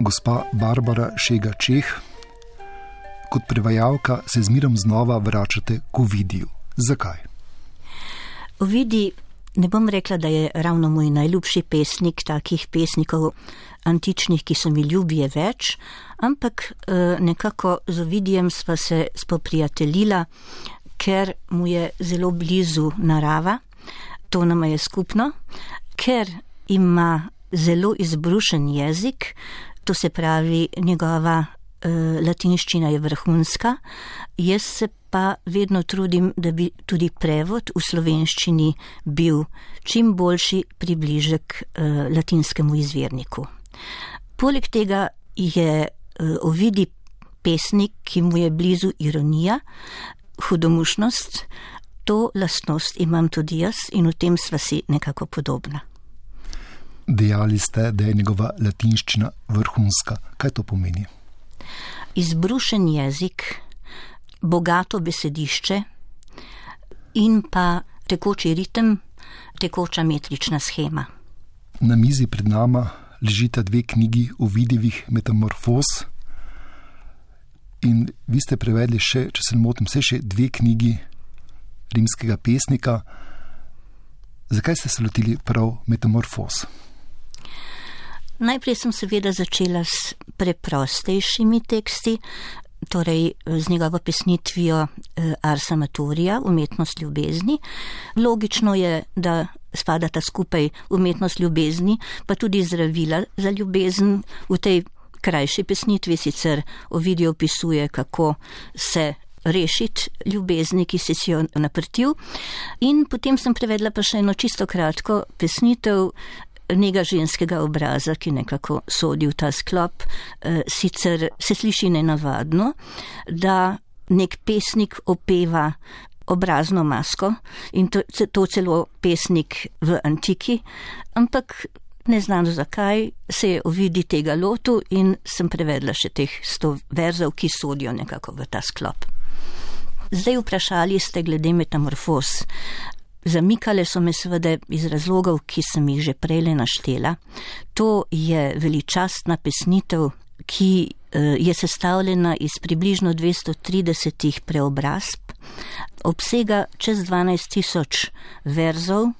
Gospa Barbara Šega Čeh, kot prevajalka se zmerom znova vračate k Ovidiju. Zakaj? Ovidi, ne bom rekla, da je ravno moj najljubši pesnik, takih pesnikov antičnih, ki so mi ljubi, je več, ampak eh, nekako z Ovidijem sva se spoprijateljila, ker mu je zelo blizu narava, to nama je skupno, ker ima zelo izbrušen jezik, to se pravi njegova uh, latinščina je vrhunska, jaz se pa vedno trudim, da bi tudi prevod v slovenščini bil čim boljši približek uh, latinskemu izvirniku. Poleg tega je uh, ovidi pesnik, ki mu je blizu ironija, hudomušnost, to lastnost imam tudi jaz in v tem sva si nekako podobna. Dejali ste, da je njegova latinščina vrhunska. Kaj to pomeni? Izbrušen jezik, bogato besedišče in pa tekoči ritem, tekoča metrična schema. Na mizi pred nama ležita dve knjigi o vidivih metamorfoz. In vi ste prevedli še, če se ne motim, vse še dve knjigi rimskega pesnika. Zakaj ste se lotili prav metamorfoz? Najprej sem seveda začela s preprostejšimi teksti, torej z njegovo pesnitvijo eh, Arsa Maturija, umetnost ljubezni. Logično je, da spadata skupaj umetnost ljubezni, pa tudi zdravila za ljubezen. V tej krajši pesnitvi sicer Ovidijo opisuje, kako se rešiti ljubezni, ki si si jo naprtil. In potem sem prevedla pa še eno čisto kratko pesnitev njega ženskega obraza, ki nekako sodi v ta sklop, eh, sicer se sliši nenavadno, da nek pesnik opeva obrazno masko in to, to celo pesnik v antiki, ampak ne znam zakaj se je ovidi tega lotu in sem prevedla še teh sto verzov, ki sodijo nekako v ta sklop. Zdaj vprašali ste glede metamorfoz. Zamikale so me seveda iz razlogov, ki sem jih že prej naštela. To je veličastna pesnitev, ki eh, je sestavljena iz približno 230 preobrazb, obsega čez 12 tisoč verzov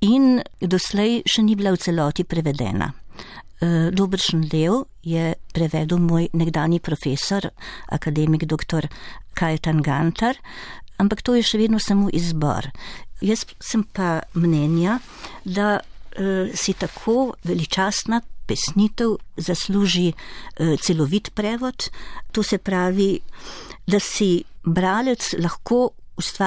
in doslej še ni bila v celoti prevedena. Eh, dobršen del je prevedel moj nekdani profesor, akademik dr. Kajtan Gantar, ampak to je še vedno samo izbor. Jaz sem pa mnenja, da uh, si tako veličastna pesnitev zasluži uh, celovit prevod, to se pravi, da si bralec lahko ustvari.